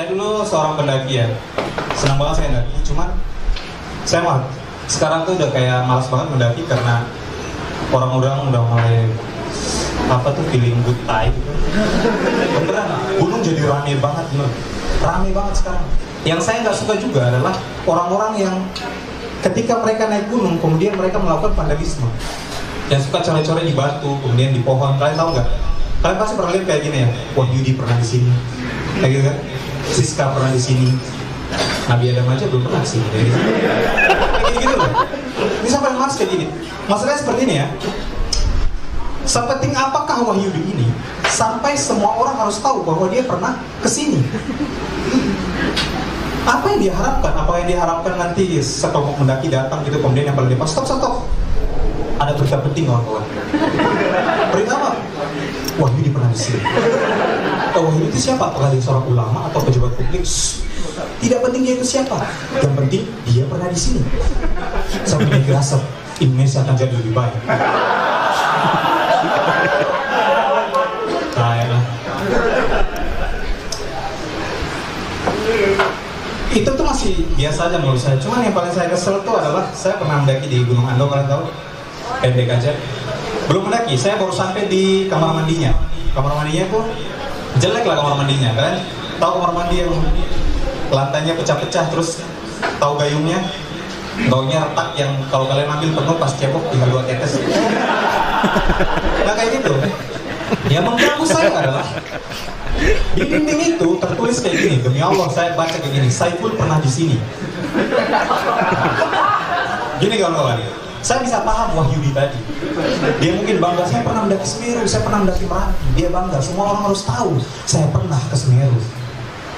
Saya dulu seorang pendaki ya. Senang banget saya mendaki. Cuman saya mah sekarang tuh udah kayak malas banget mendaki karena orang-orang udah mulai apa tuh feeling good gitu. Beneran, gunung jadi rame banget bener. Rame banget sekarang. Yang saya nggak suka juga adalah orang-orang yang ketika mereka naik gunung kemudian mereka melakukan vandalisme. Yang suka coret-coret di batu, kemudian di pohon. Kalian tahu nggak? Kalian pasti pernah lihat kayak gini ya. Wah Yudi pernah di sini. Kayak gitu kan? Siska pernah di sini. Nabi Adam aja belum pernah sih. Kayak gitu. Kayak gitu loh. Ini sampai mas kayak gini. Masalahnya seperti ini ya. Sepenting apakah Wahyudi ini sampai semua orang harus tahu bahwa dia pernah ke sini? Apa yang diharapkan? Apa yang diharapkan nanti sekelompok mendaki datang gitu kemudian yang paling depan stop stop ada berita penting kawan-kawan. Berita apa? Wahyudi pernah di sini. Wahyudi itu siapa? Apakah dia seorang ulama atau pejabat publik? Tidak penting dia itu siapa. Yang penting dia pernah di sini. Saya punya firasat Indonesia akan jadi lebih baik. Kayak lah. Itu tuh masih biasa aja menurut saya. Cuman yang paling saya kesel tuh adalah saya pernah mendaki di Gunung Ando kalian tahu? Pendek aja. Belum mendaki, saya baru sampai di kamar mandinya. Kamar mandinya tuh jelek lah kamar mandinya kan? Tahu kamar mandi yang lantainya pecah-pecah terus tahu gayungnya? Gaunya retak yang kalau kalian ambil penuh pas cebok tinggal dua tetes. Nah kayak gitu. Yang mengganggu saya adalah di dinding itu tertulis kayak gini, demi Allah saya baca kayak gini, Saiful pernah di sini. Gini kawan-kawan, saya bisa paham Wahyudi tadi. Dia mungkin bangga, saya pernah mendaki Semeru, saya pernah mendaki Merapi. Dia bangga, semua orang harus tahu, saya pernah ke Semeru.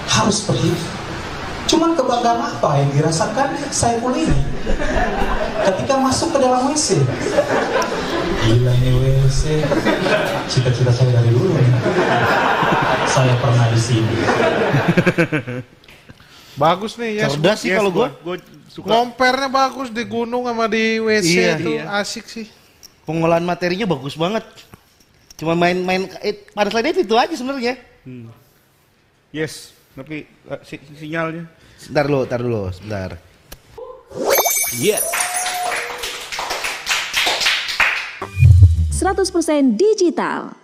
Harus seperti itu. Cuman kebanggaan apa yang dirasakan Saiful ini ketika masuk ke dalam WC? Gila ini WC. Cita-cita saya dari dulu. Saya pernah di sini. Bagus nih ya. Cerdas sih kalau gua. Gua suka. Ngompernya bagus di gunung sama di WC Iya, itu iya. asik sih. Pengolahan materinya bagus banget. Cuma main-main eh, pada slide itu aja sebenarnya. Yes, tapi eh, si- sinyalnya. Sebentar dulu, sebentar dulu, sebentar. Yes. 100% digital.